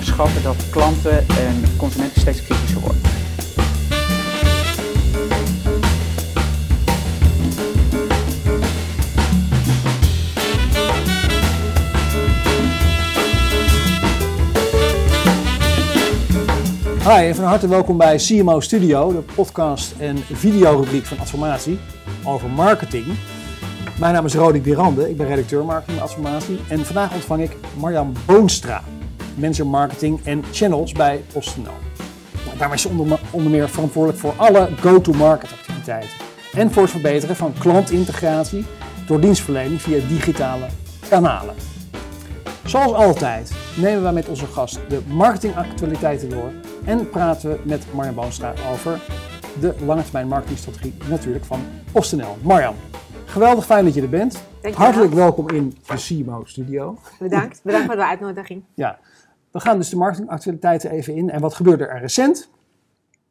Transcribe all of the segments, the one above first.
onderschatten dat klanten en consumenten steeds kritischer worden. Hi en van harte welkom bij CMO Studio, de podcast en videorubriek van Adformatie over marketing. Mijn naam is Rodik Dirande, ik ben redacteur marketing bij Adformatie en vandaag ontvang ik Marjan Boonstra, manager marketing en channels bij PostNL. Nou, daarmee is ze onder, onder meer verantwoordelijk voor alle go-to-market activiteiten en voor het verbeteren van klantintegratie door dienstverlening via digitale kanalen. Zoals altijd nemen we met onze gast de marketingactualiteiten door en praten we met Marjan Boonstra over de lange termijn marketingstrategie natuurlijk van PostNL. Marjan, geweldig fijn dat je er bent. Dankjewel. Hartelijk welkom in de CMO studio. Bedankt. Bedankt voor de uitnodiging. Ja, we gaan dus de marketingactualiteiten even in. En wat gebeurde er recent?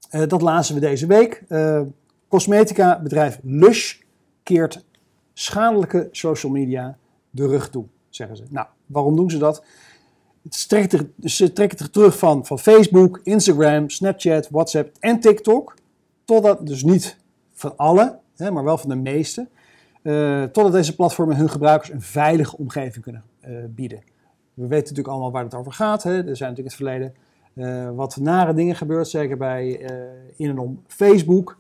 Eh, dat lazen we deze week. Eh cosmetica bedrijf Lush keert schadelijke social media de rug toe, zeggen ze. Nou, waarom doen ze dat? Ze trekken zich terug van, van Facebook, Instagram, Snapchat, WhatsApp en TikTok. Totdat, dus niet van alle, hè, maar wel van de meeste. eh, totdat deze platformen hun gebruikers een veilige omgeving kunnen bieden. We weten natuurlijk allemaal waar het over gaat. Hè. Er zijn natuurlijk in het verleden eh, wat nare dingen gebeurd, zeker bij eh, in en om Facebook.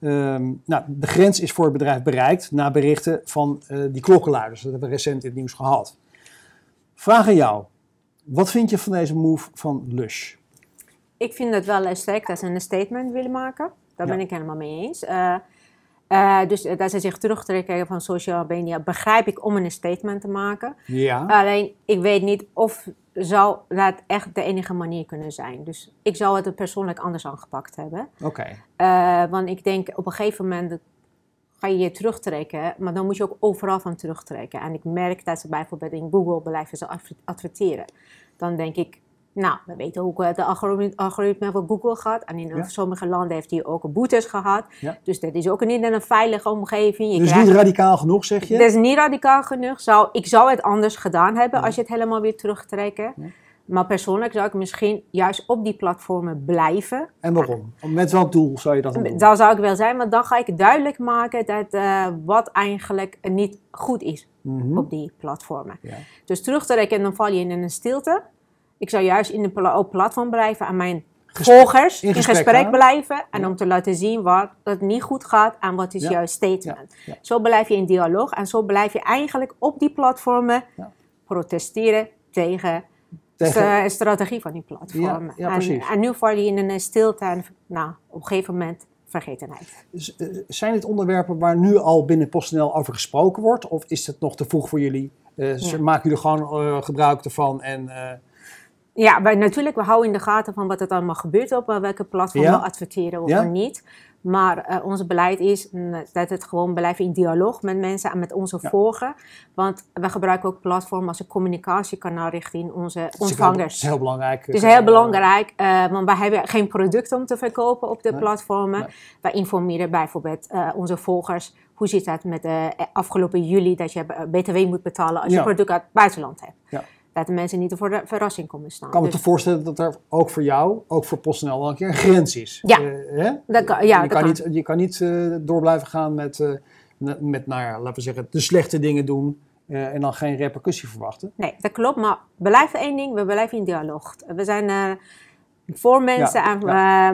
Ehm, nou, de grens is voor het bedrijf bereikt na berichten van eh, die klokkenluiders. Dat hebben we recent in het nieuws gehad. Vraag aan jou. Wat vind je van deze move van Lush? Ik vind het wel sterk dat ze een statement willen maken. Daar Ja. ben ik helemaal mee eens. Eh, dus eh, dat ze zich terugtrekken van social media, begrijp ik om een statement te maken. Ja. Alleen, ik weet niet of zou dat echt de enige manier kunnen zijn. Dus ik zou het persoonlijk anders aangepakt hebben. Oké. Eh, want ik denk op een gegeven moment ga je je terugtrekken, maar dan moet je ook overal van terugtrekken. En ik merk dat ze bijvoorbeeld in Google blijven ze adverteren. Dan denk ik, nou, we weten hoe het algoritme, algoritme van Google gaat. En in Ja. sommige landen heeft hij ook boetes gehad. Ja. Dus dat is ook niet in een veilige omgeving. Je Dus niet radicaal genoeg, zeg je? dat is niet radicaal genoeg. Zou, ik zou het anders gedaan hebben als je het helemaal weer terugtrekken. Maar persoonlijk zou ik misschien juist op die platformen blijven. En waarom? Met welk doel zou je dat dan doen? Dat zou ik wel zijn, maar dan ga ik duidelijk maken dat eh, wat eigenlijk niet goed is Mhm. op die platformen. Dus terug te trekken, dan val je in een stilte. Ik zou juist in op platform blijven en mijn Gesprek- volgers in in gesprek blijven. En Ja. om te laten zien wat het niet goed gaat en wat is Ja. jouw statement. Ja. Zo blijf je in dialoog en zo blijf je eigenlijk op die platformen protesteren tegen, Tegen- de strategie van die platformen. En, nu val je in een stilte en nou, op een gegeven moment vergetenheid. Eh, zijn dit onderwerpen waar nu al binnen PostNL over gesproken wordt? Of is het nog te vroeg voor jullie? Eh, ze- Ja. Maken jullie gewoon eh, gebruik ervan? En, eh, Ja, wij, natuurlijk, we houden in de gaten van wat er allemaal gebeurt op eh, welke platform Ja? we adverteren of Ja? niet. Maar eh, ons beleid is mm, dat het gewoon blijven in dialoog met mensen en met onze Ja. volgen. Want we gebruiken ook platform als een communicatiekanaal richting onze ontvangers. Het is heel belangrijk. Het is eh, heel belangrijk, want wij hebben geen product om te verkopen op de Nee. platformen. Nee. Wij informeren bijvoorbeeld onze volgers. Hoe zit het met de afgelopen juli dat je BTW moet betalen als je product uit het buitenland hebt? Dat de mensen niet voor de verrassing komen staan. Ik kan me Dus- te voorstellen dat er ook voor jou, ook voor PostNL, wel een keer een grens is. Ja. Hè? Dat kan- ja, je, dat kan kan. Niet, je kan niet eh, door blijven gaan met, eh, met nou ja, laten we zeggen, de slechte dingen doen en dan geen repercussie verwachten. Nee, dat klopt. Maar we blijven één ding, we blijven in dialoog. We zijn voor mensen Ja,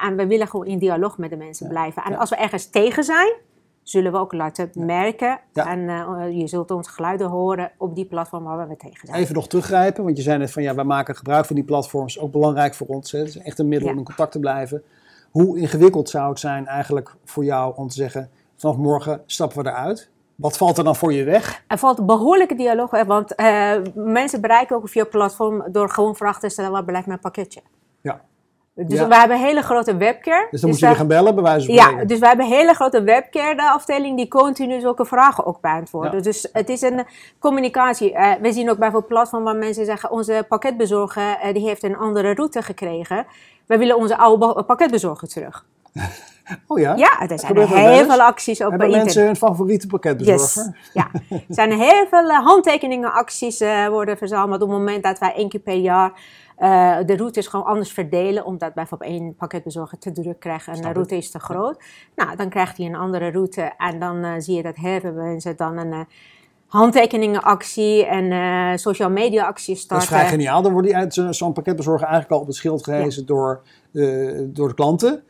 en, we willen gewoon in dialoog met de mensen blijven. En als we ergens tegen zijn, zullen we ook laten merken. Ja. En eh, je zult ons geluiden horen op die platform waar we tegen zijn. Even nog teruggrijpen, want je zei net van ja, wij maken gebruik van die platforms, ook belangrijk voor ons. Hè? Het is echt een middel Ja. om in contact te blijven. Hoe ingewikkeld zou het zijn eigenlijk voor jou om te zeggen, vanaf morgen stappen we eruit? Wat valt er dan voor je weg? Er valt een behoorlijke dialoog, hè, want eh, mensen bereiken ook via platform door gewoon vragen te stellen waar blijft mijn pakketje. Ja. Dus Ja. we hebben een hele grote webcare. Dus dan moet je daar- weer gaan bellen, bij wijze van Ja, dus we hebben een hele grote webcare afdeling die continu zulke vragen ook beantwoorden. Ja. Dus het is een communicatie. Eh, we zien ook bijvoorbeeld platform waar mensen zeggen, onze pakketbezorger eh, die heeft een andere route gekregen. We willen onze oude pakketbezorger terug. Oh ja? Ja, er zijn wel heel veel acties op Hebben internet. mensen hun favoriete pakketbezorger? Yes. Ja, er zijn heel veel eh, handtekeningen, acties eh, worden verzameld op het moment dat wij één keer per jaar eh, de routes gewoon anders verdelen, omdat bijvoorbeeld één pakketbezorger te druk krijgt en de route is te groot. Nou, dan krijgt hij een andere route en dan eh, zie je dat veel mensen dan een eh, handtekeningenactie en social media actie Dat starten. is vrij geniaal. Dan wordt die uit zo- zo'n pakketbezorger eigenlijk al op het schild gehezen door, door de klanten.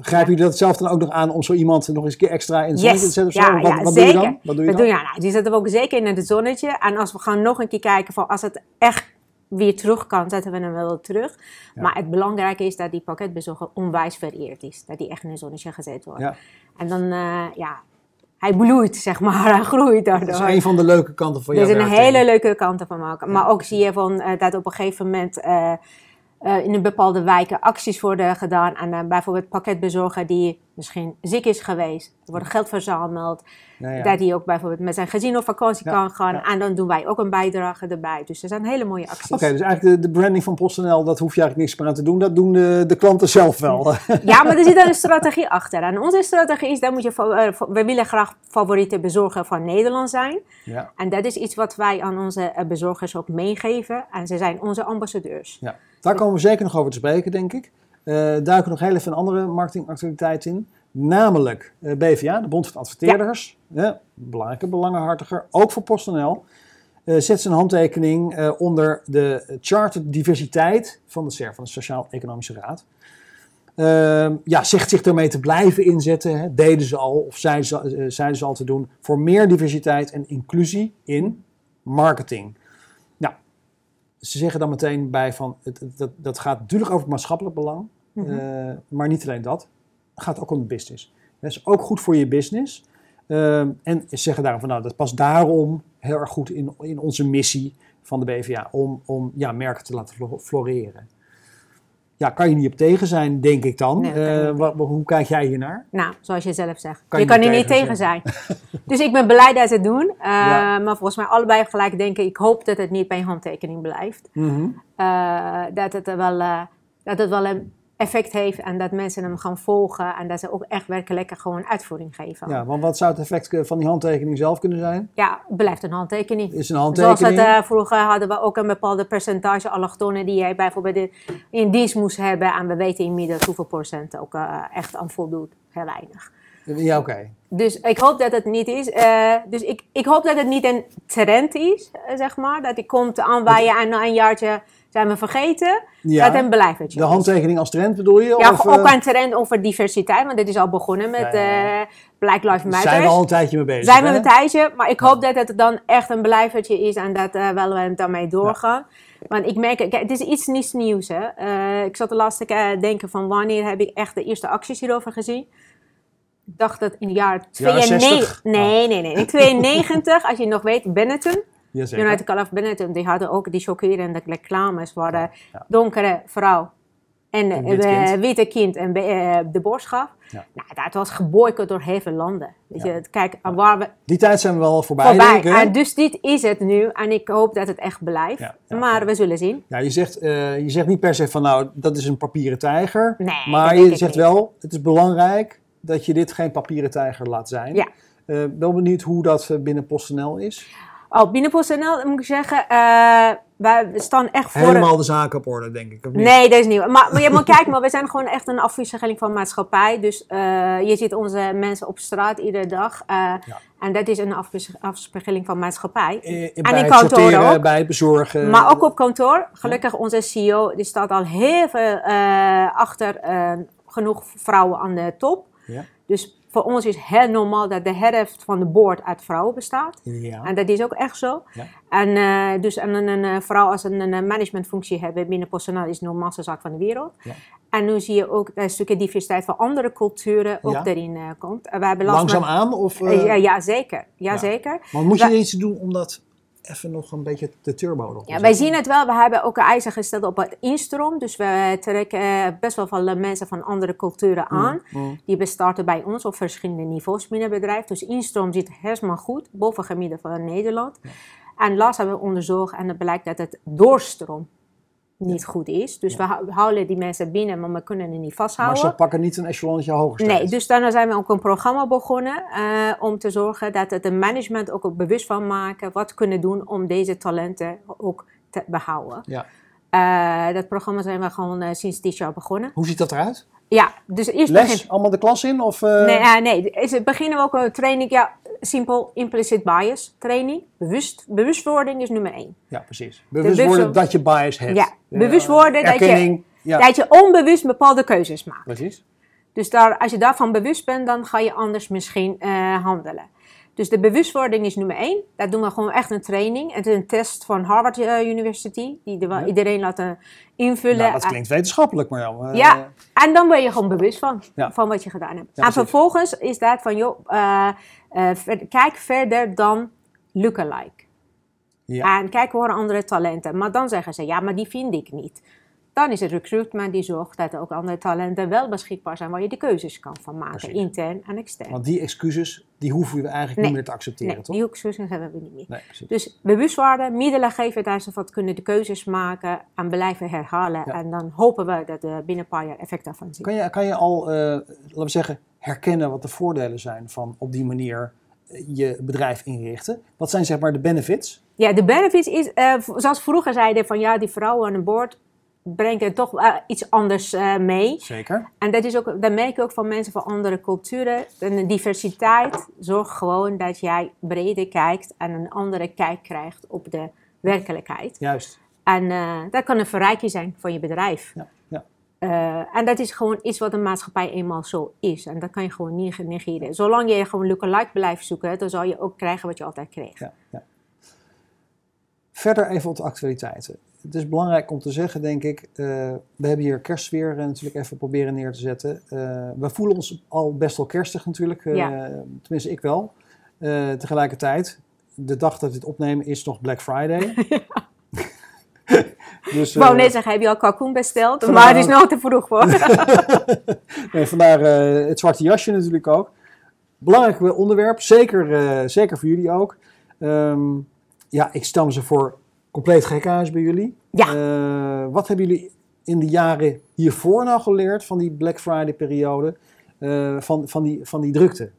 Grijpen jullie dat zelf dan ook nog aan om zo iemand nog eens een keer extra in zonnetje te zetten? Of zo? Ja, wat ja, wat doe je dan? Wat doe je Dat dan? doen, ja, nou, die zetten we ook zeker in het zonnetje. En als we gaan nog een keer kijken van als het echt weer terug kan, zetten we hem wel terug. Ja. Maar het belangrijke is dat die pakketbezorger onwijs vereerd is. Dat die echt in het zonnetje gezet wordt. Ja. En dan, eh, ja, hij bloeit, zeg maar. Hij groeit daardoor. Dat is een van de leuke kanten van jouw Er is een hele leuke kant ervan maken. Maar ook zie je van, eh, dat op een gegeven moment eh, in een bepaalde wijken acties worden gedaan. En bijvoorbeeld pakketbezorger die misschien ziek is geweest. Er wordt geld verzameld. Ja. Dat hij ook bijvoorbeeld met zijn gezin op vakantie Ja, kan gaan. ja. En dan doen wij ook een bijdrage erbij. Dus er zijn hele mooie acties. Oké, dus eigenlijk de, de branding van PostNL, dat hoef je eigenlijk niks meer aan te doen. Dat doen de, de klanten zelf wel. Ja, maar er zit dan een strategie achter. En onze strategie is, dat moet je, eh, we willen graag favoriete bezorger van Nederland zijn. ja. En dat is iets wat wij aan onze eh, bezorgers ook meegeven. En ze zijn onze ambassadeurs. Ja, daar komen we zeker nog over te spreken, denk ik. Eh duiken nog heel even een andere marketingactualiteit in. Namelijk eh, BVA, de Bond van Adverteerders. Ja. belangrijke belangenhartiger, ook voor PostNL. eh zet zijn handtekening onder de Charter Diversiteit van de SER, van de Sociaal-Economische Raad. Ehm, ja, zegt zich ermee te blijven inzetten. Hè. Deden ze al, of zeiden ze, zeiden ze al te doen, voor meer diversiteit en inclusie in marketing. Nou, ze zeggen dan meteen bij van, het, het- dat, dat gaat natuurlijk over het maatschappelijk belang, Mhm. eh, maar niet alleen dat. Het gaat ook om de business. Dat is ook goed voor je business. Ehm, en ze zeggen daarom van, nou, dat past daarom heel erg goed in, in onze missie van de BVA, om, om ja, merken te laten flo- floreren. Ja, kan je niet op tegen zijn, denk ik dan. Nee, Eh, hoe kijk jij hiernaar? Nou, zoals je zelf zegt. Kan je je kan er niet tegen zijn. dus ik ben blij dat ze het doen. Eh, Ja. Maar volgens mij allebei gelijk denken, ik hoop dat het niet bij handtekening blijft. Mhm. Eh, dat, het wel, eh, dat het wel een effect heeft en dat mensen hem gaan volgen. En dat ze ook echt werkelijk gewoon uitvoering geven. Ja, want wat zou het effect eh, van die handtekening zelf kunnen zijn? Ja, blijft een handtekening. Is een Zoals handtekening? het, eh, vroeger hadden we ook een bepaalde percentage allochtonen die jij bijvoorbeeld in, dienst moest hebben. En we weten inmiddels hoeveel procent ook eh, echt aan voldoet. Heel weinig. Ja, oké. Dus ik hoop dat het niet is. dus ik, ik hoop dat het niet een trend is, zeg maar. Dat die komt aanwaaien en na een jaartje zijn we vergeten. Ja, een blijvertje de handtekening als trend bedoel je? Ja, of, ook eh, een trend over diversiteit, want dit is al begonnen met Ja, ja, eh, Black Lives Matter. zijn we al een tijdje mee bezig. Zijn we een tijdje, maar ik hoop dat het dan echt een blijvertje is en dat eh, wel we daarmee doorgaan. Want ik merk, kijk, het is iets niets nieuws. Hè. Eh, ik zat de laatste keer denken van wanneer heb ik echt de eerste acties hierover gezien. Ik dacht dat in het jaar Jaren 92. 60? Nee, nee, nee. In 92, als je nog weet, Benetton. Jazeker. United Color of Benetton, die hadden ook die chockerende reclames waar Ja. donkere vrouw en wit kind. witte kind en eh, de gaf. Ja. Nou, dat was geboycott door heel veel landen. Weet je, kijk, waar we Die tijd zijn we wel voorbij, voorbij. denk ik? En dus dit is het nu en ik hoop dat het echt blijft. Maar we zullen zien. Ja, je zegt, eh, je zegt niet per se van nou, dat is een papieren tijger. Nee, maar je zegt niet. wel, het is belangrijk dat je dit geen papieren tijger laat zijn. Ja. Eh, wel benieuwd hoe dat eh, binnen PostNL is. Oh, binnen PostNL moet ik zeggen, eh, wij staan echt voor... Helemaal de zaken op orde, denk ik. Of niet? Nee, dat is niet. Maar, maar, ja, maar kijk, maar we zijn gewoon echt een afwisseling van maatschappij. Dus eh, je ziet onze mensen op straat iedere dag. eh, Ja. En dat is een afspiegeling van maatschappij. In het kantoren sorteren, ook. bij bezorgen. Maar ook op kantoor. Gelukkig onze CEO, die staat al heel veel achter genoeg vrouwen aan de top. Ja. Dus voor ons is heel normaal dat de helft van de board uit vrouwen bestaat. Ja. En dat is ook echt zo. Ja. En eh, dus en een, een, vrouw als een, een managementfunctie hebben binnen PostNL is de normaalste zaak van de wereld. Ja. En nu zie je ook een stukje diversiteit van andere culturen ook erin eh, komt. We hebben last Langzaam met- aan? Of, Eh, ja, ja, zeker. Ja, zeker. Maar moet je Wij- iets doen om dat even nog een beetje de turbo nog te Ja, wij zien het wel. We hebben ook een eisen gesteld op het instroom. Dus we trekken eh, best wel veel mensen van andere culturen aan. Mm. Die bestarten bij ons op verschillende niveaus binnen het bedrijf. Dus instroom zit helemaal goed, boven gemiddelde van Nederland. En laatst hebben we onderzocht en het blijkt dat het doorstroom niet goed is. Dus we hou- houden die mensen binnen, maar we kunnen het niet Maar vasthouden. ze pakken niet een echelonnetje hoger. Nee, dus daarna zijn we ook een programma begonnen eh, om te zorgen dat het de management ook, ook bewust van maken wat kunnen doen om deze talenten ook te behouden. Ja. Eh, dat programma zijn we gewoon eh, sinds dit jaar begonnen. Hoe ziet dat eruit? Ja, dus eerst Les? begin- Allemaal de klas in? Of, eh, Nee, eh, nee. Is beginnen we ook een training, ja, simpel, implicit bias training. Bewust, bewustwording is nummer één. Ja, precies. Bewust bewust- worden dat je bias hebt. Ja, bewust worden dat je-. Ja, Dat je onbewust bepaalde keuzes maakt. precies. Dus daar, als je daarvan bewust bent, dan ga je anders misschien eh, handelen. Dus de bewustwording is nummer één. Dat doen we gewoon echt een training. Het is een test van Harvard eh, University, die de, Ja. iedereen laten invullen. Nou, dat klinkt wetenschappelijk, maar ja. eh, Ja, en dan ben je gewoon bewust van, Ja. van wat je gedaan hebt. Ja, en vervolgens is dat van, joh, eh, eh, ver- kijk verder dan lookalike. Ja. En kijk hoor andere talenten. Maar dan zeggen ze, ja, maar die vind ik niet. Dan is het recruitment die zorgt dat er ook andere talenten wel beschikbaar zijn waar je de keuzes kan van maken, Precies. intern en extern. Want die excuses, die hoeven we eigenlijk Nee. niet meer te accepteren, nee, toch? die excuses hebben we niet meer. Nee. Dus bewust worden, middelen geven daar ze wat kunnen de keuzes maken en blijven herhalen. Ja. En dan hopen we dat we binnen een paar jaar effect daarvan zien. Kan je, kan je al, eh, laten we zeggen, herkennen wat de voordelen zijn van op die manier eh, je bedrijf inrichten? Wat zijn zeg maar de benefits? Ja, de benefits is, eh, zoals vroeger zeiden van ja, die vrouwen aan boord brengen toch eh, iets anders eh, mee. Zeker. En dat, is ook, dat merk je ook van mensen van andere culturen. En de diversiteit zorgt gewoon dat jij breder kijkt en een andere kijk krijgt op de werkelijkheid. Juist. En eh, dat kan een verrijking zijn van je bedrijf. Ja, ja. En dat is gewoon iets wat een maatschappij eenmaal zo is. En dat kan je gewoon niet negeren. Zolang je gewoon lookalike blijft zoeken, dan zal je ook krijgen wat je altijd kreeg. Ja, ja. Verder even op de actualiteiten. Het is belangrijk om te zeggen, denk ik, eh, we hebben hier kerstsfeer eh, natuurlijk even proberen neer te zetten. Eh, we voelen ons al best wel kerstig natuurlijk, Ja. tenminste ik wel. Tegelijkertijd, de dag dat we dit opnemen is nog Black Friday. dus, wou net zeggen, heb je al kalkoen besteld? Maar het is nog te vroeg voor. nee, vandaar het zwarte jasje natuurlijk ook. Belangrijk onderwerp, zeker, zeker voor jullie ook. Ehm, ja, ik stel me ze voor compleet gekhuis bij jullie. Ja. Eh, wat hebben jullie in de jaren hiervoor nou geleerd van die Black Friday periode? Eh, van, van, die, van die drukte?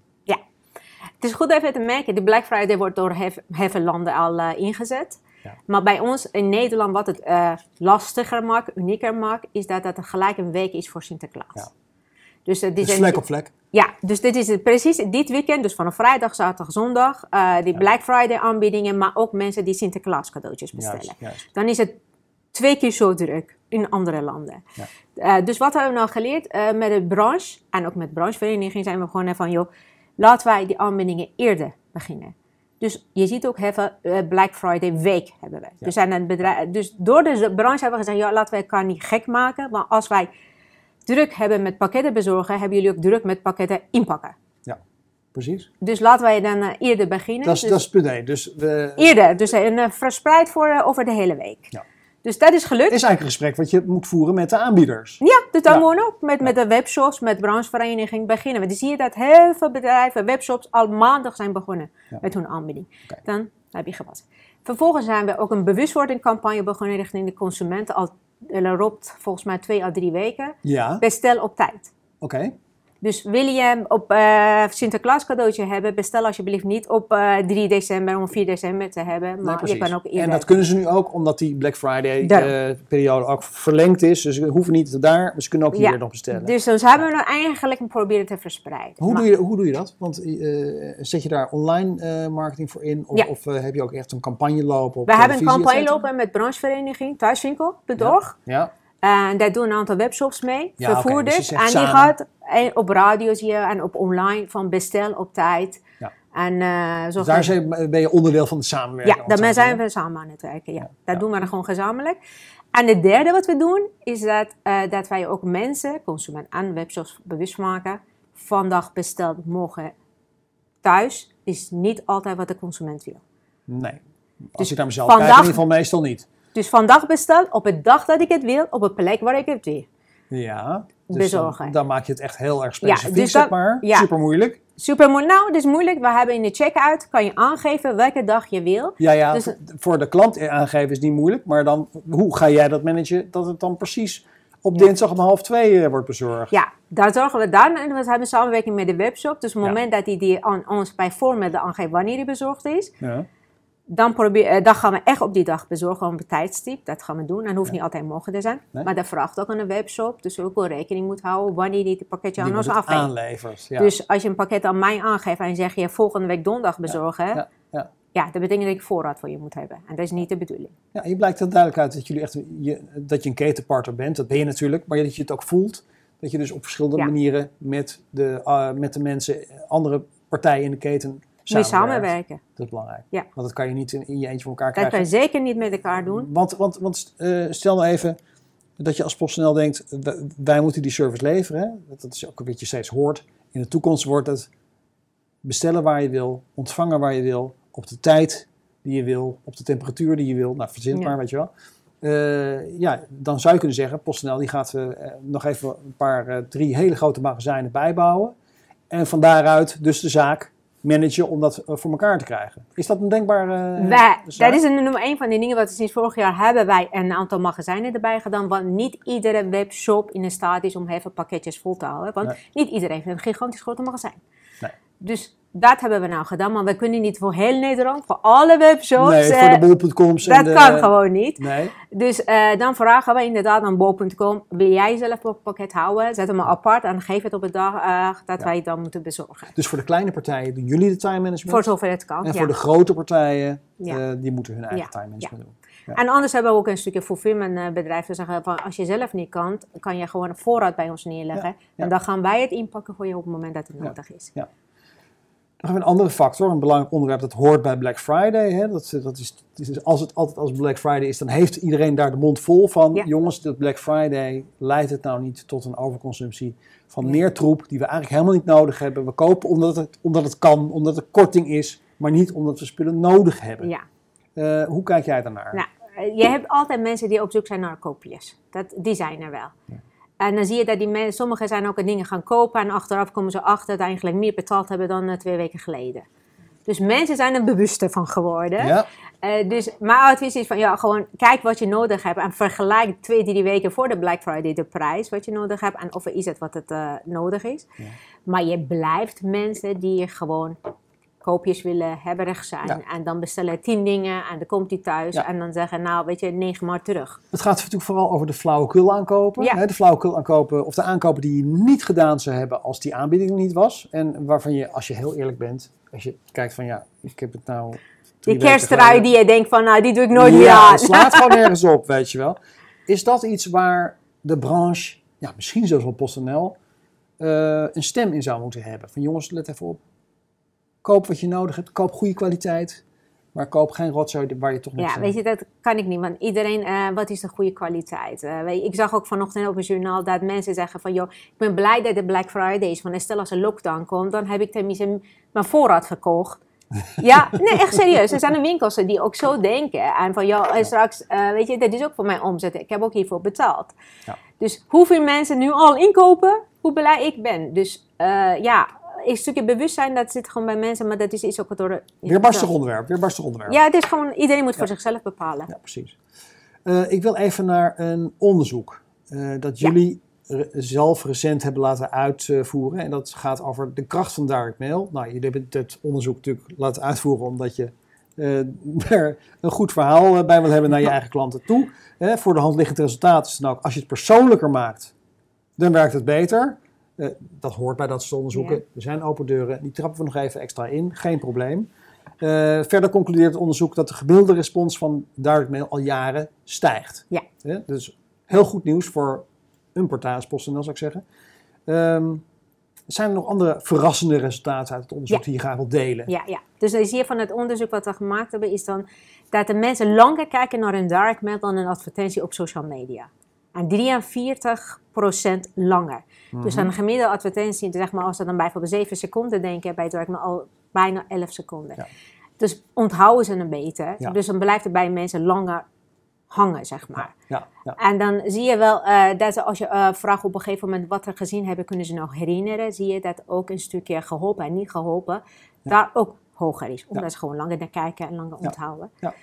Het is goed even te merken, de Black Friday wordt door hef- heel landen al eh, ingezet. Ja. Maar bij ons in Nederland, wat het lastiger maakt, unieker maakt, is dat het gelijk een week is voor Sinterklaas. Ja. Dus, eh, dit Dus zijn- vlek op vlek. Ja, dus dit is het precies dit weekend, dus vanaf vrijdag, zaterdag, zondag, eh, die Ja. Black Friday aanbiedingen, maar ook mensen die Sinterklaas cadeautjes bestellen. Juist, juist. Dan is het twee keer zo druk in andere landen. Ja. Eh, dus wat hebben we nou geleerd met de branche en ook met de branchevereniging zijn we gewoon van joh, laten wij die aanbiedingen eerder beginnen. Dus je ziet ook eh, Black Friday week hebben we. Dus, aan het bedrijf, dus door de branche hebben we gezegd, ja, laten wij elkaar niet gek maken. Maar als wij druk hebben met pakketten bezorgen, hebben jullie ook druk met pakketten inpakken. Precies. Dus laten wij dan eh, eerder beginnen. Dat is, Dus dat is punt. Dus we, Eerder, dus een, eh, verspreid voor, eh, over de hele week. Ja. Dus dat is gelukt. is eigenlijk een gesprek wat je moet voeren met de aanbieders. Ja, dus dan Ja. gewoon ook met, met de webshops, met de branchevereniging beginnen. Want dan zie je dat heel veel bedrijven, webshops, al maandag zijn begonnen Ja. met hun aanbieding. Dan heb je gewassen. Vervolgens zijn we ook een bewustwordingcampagne begonnen richting de consumenten. Al er loopt volgens mij twee à drie weken. Ja, oké. Bestel op tijd. Dus wil je hem op eh, Sinterklaas cadeautje hebben, bestel alsjeblieft niet op eh, 3 december om 4 december te hebben. Nee, Maar je kan ook eerder. En dat kunnen ze nu ook, omdat die Black Friday eh, periode ook verlengd is. Dus ze hoeven niet daar, maar ze kunnen ook hier Ja. nog bestellen. Dus zo hebben we nou eigenlijk proberen te verspreiden. Hoe, Maar- doe je, hoe doe je dat? Want zet je daar online marketing voor in? Of, Ja. of heb je ook echt een campagne lopen op We hebben een campagne lopen met branchevereniging thuiswinkel.org. Ja, En daar doen een aantal webshops mee, Ja, vervoerders. dus en die gaat eh, op radio zie je en op online van bestel op tijd. Ja. En eh zo dus daar zijn- ben je onderdeel van de samenwerking. Ja, te zijn we samen aan het werken. Ja. Ja, Dat doen we dan gewoon gezamenlijk. En het derde wat we doen, is dat, eh, dat wij ook mensen, consumenten en webshops bewust maken. Vandaag besteld, morgen thuis, is niet altijd wat de consument wil. Nee. Als Dus ik naar mezelf vandaag- kijk, in ieder geval meestal niet. Dus vandaag bestel, op het dag dat ik het wil, op een plek waar ik het wil. Ja, dus Bezorgen. Dan, dan maak je het echt heel erg Ja, specifiek, dus zeg dat- maar. ja. Super moeilijk. Super moeilijk. Nou, het is moeilijk. We hebben in de checkout, kan je aangeven welke dag je wil. Ja, ja Dus- voor, de klant aangeven is niet moeilijk. Maar dan, hoe ga jij dat managen dat het dan precies op Ja. dinsdag om half twee eh, wordt bezorgd? Ja, daar zorgen we dan. En we hebben samenwerking met de webshop. Dus op het Ja. moment dat hij die aan ons bij voormelden aangeeft wanneer hij bezorgd is, Ja. Dan, probeer, eh, dan gaan we echt op die dag bezorgen, op een tijdstip. Dat gaan we doen. En hoeft niet altijd mogen te zijn. Nee. Maar dat vraagt ook aan de webshop. Dus ook wel rekening moet houden wanneer je het pakketje Die aan ons afgeeft. aanlevert. Ja. Dus als je een pakket aan mij aangeeft en je zegt je volgende week donderdag bezorgen. ja, ja. Ja, dat betekent dat ik voorraad voor je moet hebben. En dat is niet de bedoeling. Ja, hier blijkt heel duidelijk uit dat, jullie echt, je, dat je een ketenpartner bent. Dat ben je natuurlijk. Maar dat je het ook voelt. Dat je dus op verschillende manieren met de, eh, met de mensen, andere partijen in de keten Moet je samenwerken. Dat is belangrijk. Ja. Want dat kan je niet in, in je eentje voor elkaar Dat kan krijgen. je zeker niet met elkaar doen. Want, want, want eh, stel nou even dat je als PostNL denkt, wij, wij moeten die service leveren. Hè? Dat, dat is ook wat je steeds hoort. In de toekomst wordt het bestellen waar je wil, ontvangen waar je wil, op de tijd die je wil, op de temperatuur die je wil. Nou, verzin Ja. maar, weet je wel. Eh, ja, dan zou je kunnen zeggen, PostNL die gaat eh, nog even een paar, drie hele grote magazijnen bijbouwen. En van daaruit dus de zaak managen om dat eh, voor elkaar te krijgen. Is dat een denkbare eh, Wij, dat is een nummer één van die dingen wat we sinds vorig jaar hebben wij een aantal magazijnen erbij gedaan. Want niet iedere webshop in staat is om even pakketjes vol te houden. Want Nee. niet iedereen heeft een gigantisch grote magazijn. Nee. Dus dat hebben we nou gedaan. Maar we kunnen niet voor heel Nederland, voor alle webshops. Nee, voor eh, de bol.coms. en dat de- kan gewoon niet. Nee, Dus eh, dan vragen we inderdaad aan bol.com, wil jij zelf een pakket houden? Zet hem apart en geef het op de dag eh, dat Ja. wij het dan moeten bezorgen. dus voor de kleine partijen doen jullie de time management. Voor zover het kan, en ja. voor de grote partijen, Ja. eh, die moeten hun eigen Ja, time management doen. Ja. En anders hebben we ook een stukje fulfillment eh, bedrijf. Dus zeggen van als je zelf niet kan, kan je gewoon een voorraad bij ons neerleggen. Ja, ja. En dan gaan wij het inpakken voor je op het moment dat het Ja. nodig is. Nog even een andere factor, een belangrijk onderwerp, dat hoort bij Black Friday. Hè? Dat, dat is, als het altijd als Black Friday is, dan heeft iedereen daar de mond vol van. Ja. Jongens, dat Black Friday leidt het nou niet tot een overconsumptie van meer troep die we eigenlijk helemaal niet nodig hebben. We kopen omdat het, omdat het kan, omdat er korting is, maar niet omdat we spullen nodig hebben. Ja. Eh, hoe kijk jij daarnaar? Nou, eh, je hebt altijd mensen die op zoek zijn naar koopjes. Dat, die zijn er wel. En dan zie je dat die mensen, sommigen zijn ook dingen gaan kopen en achteraf komen ze achter dat ze eigenlijk meer betaald hebben dan eh, twee weken geleden. Dus mensen zijn er bewuster van geworden. Ja? Eh, dus mijn advies is van ja, gewoon kijk wat je nodig hebt en vergelijk twee, drie weken voor de Black Friday de prijs wat je nodig hebt en of er is het wat het eh, nodig is. Ja. Maar je blijft mensen die gewoon koopjes willen hebberig zijn Ja. en dan bestellen tien dingen en dan komt die thuis Ja. en dan zeggen nou weet je negen maar terug. Het gaat natuurlijk vooral over de flauwekul aankopen. Ja. Hè, de flauwekul aankopen of de aankopen die je niet gedaan zou hebben als die aanbieding er niet was. En waarvan je, als je heel eerlijk bent, als je kijkt van ja, ik heb het nou... Die geleden- die je denkt van nou die doe ik nooit meer aan. het slaat gewoon nergens op, weet je wel. Is dat iets waar de branche, ja, misschien zelfs wel PostNL, eh, een stem in zou moeten hebben? Van jongens, let even op. Koop wat je nodig hebt. Koop goede kwaliteit. Maar koop geen rotzooi waar je toch niks Ja, weet je, dat kan ik niet. Want iedereen, eh, wat is de goede kwaliteit? Eh, weet je, ik zag ook vanochtend op het journaal dat mensen zeggen van... joh, ik ben blij dat het Black Friday is. Want stel als er lockdown komt, dan heb ik tenminste mijn voorraad verkocht. ja, nee, echt serieus. Er zijn winkels die ook zo denken. En van, joh, en straks, eh, weet je, dat is ook voor mijn omzet. Ik heb ook hiervoor betaald. Ja. Dus hoeveel mensen nu al inkopen, hoe blij ik ben. Dus eh, ja, een stukje bewustzijn, dat zit gewoon bij mensen. Maar dat is iets ook door... de- Weer barstig onderwerp, onderwerp. Ja, het is gewoon, iedereen moet voor zichzelf bepalen. Ja, precies. Eh, ik wil even naar een onderzoek eh, dat Ja. jullie re- zelf recent hebben laten uitvoeren. En dat gaat over de kracht van direct mail. Nou, jullie hebben het onderzoek natuurlijk laten uitvoeren omdat je eh, er een goed verhaal bij wil hebben naar je eigen klanten toe. Voor de hand liggend resultaat is dan ook, als je het persoonlijker maakt, dan werkt het beter. Eh, dat hoort bij dat soort onderzoeken. Ja. Er zijn open deuren, die trappen we nog even extra in, geen probleem. Eh, verder concludeert het onderzoek dat de gemiddelde respons van direct mail al jaren stijgt. Ja. Dus heel goed nieuws voor een partij als PostNL zou ik zeggen. Ehm, zijn er nog andere verrassende resultaten uit het onderzoek Ja. die je graag wilt delen? Ja, ja. Dus dan zie je van het onderzoek wat we gemaakt hebben, is dan dat de mensen langer kijken naar een direct mail dan een advertentie op social media. En 43% langer. Dus Mhm. een gemiddelde advertentie, zeg maar, als we dan bijvoorbeeld 7 seconden denken, bij direct mail al bijna 11 seconden. Ja. Dus onthouden ze hem beter. Ja. Dus dan blijft het bij mensen langer hangen, zeg maar. Ja, ja. En dan zie je wel eh, dat als je eh, vraagt op een gegeven moment wat ze gezien hebben, kunnen ze nog herinneren. Zie je dat ook een stukje geholpen en niet geholpen daar ook hoger is. Omdat ze gewoon langer naar kijken en langer onthouden. Ja.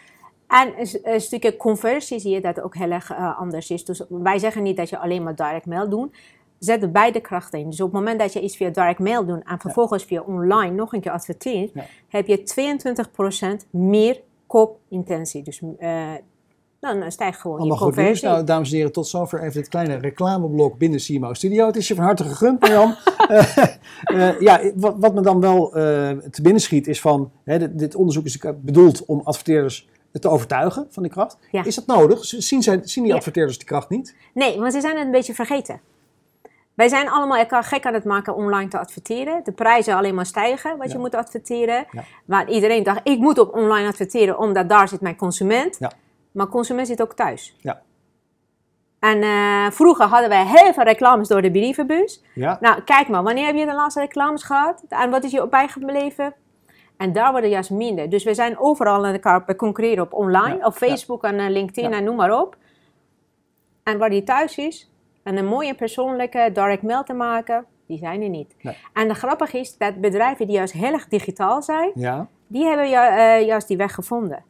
En een stukje conversie zie je dat ook heel erg eh, anders is. Dus wij zeggen niet dat je alleen maar direct mail doet. Zet er beide krachten in. Dus op het moment dat je iets via direct mail doet en vervolgens via online nog een keer adverteert, Ja. heb je 22% meer koopintentie. Dus eh, dan stijgt gewoon Allemaal je goed nieuws. conversie. Nou, dames en heren, tot zover even dit kleine reclameblok binnen CMO Studio. Het is je van harte gegund, Marjan. Eh, eh, ja, wat, wat me dan wel te binnen schiet is van... Hè, dit, dit onderzoek is bedoeld om adverteerders te overtuigen van die kracht. Ja. Is dat nodig? Zien, zij, zien die Ja. adverteerders die kracht niet? Nee, want ze zijn het een beetje vergeten. Wij zijn allemaal elkaar gek aan het maken online te adverteren. De prijzen alleen maar stijgen wat Ja. je moet adverteren. Ja. Maar iedereen dacht, ik moet op online adverteren, omdat daar zit mijn consument. Ja. Maar consument zit ook thuis. Ja. En eh, vroeger hadden wij heel veel reclames door de brievenbus. Ja. Nou, kijk maar, wanneer heb je de laatste reclames gehad? En wat is je bijgebleven? En daar worden juist minder. Dus we zijn overal aan elkaar concurreren op online, Ja, op Facebook en eh, LinkedIn en noem maar op. En waar die thuis is, en een mooie persoonlijke direct mail te maken, die zijn er niet. Nee. En de grappige is dat bedrijven die juist heel erg digitaal zijn, Ja. die hebben ju- eh, juist die weg gevonden.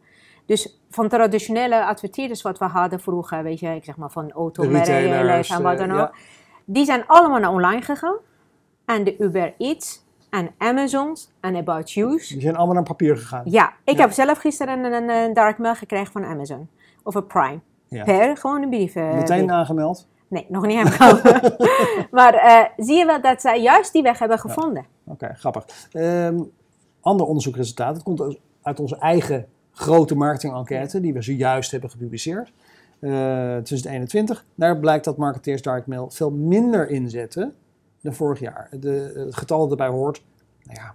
Dus van traditionele adverteerders wat we hadden vroeger, weet je, ik zeg maar van automerken en wat dan eh, ook. ja. Die zijn allemaal naar online gegaan. En de Uber Eats en Amazons en About You's. Die zijn allemaal naar papier gegaan. Ja, ik Ja. heb zelf gisteren een, een, een direct mail gekregen van Amazon. Over Prime. Ja. Per gewoon een brief. Meteen aangemeld. Nee, nog niet aangekomen. maar eh, zie je wel dat zij juist die weg hebben gevonden. Oké, grappig. Ehm ander onderzoekresultaat. Het komt uit onze eigen grote marketing-enquête, die we zojuist hebben gepubliceerd. eh 2021. Daar blijkt dat marketeers direct mail veel minder inzetten dan vorig jaar. De, het getal dat erbij hoort, nou ja,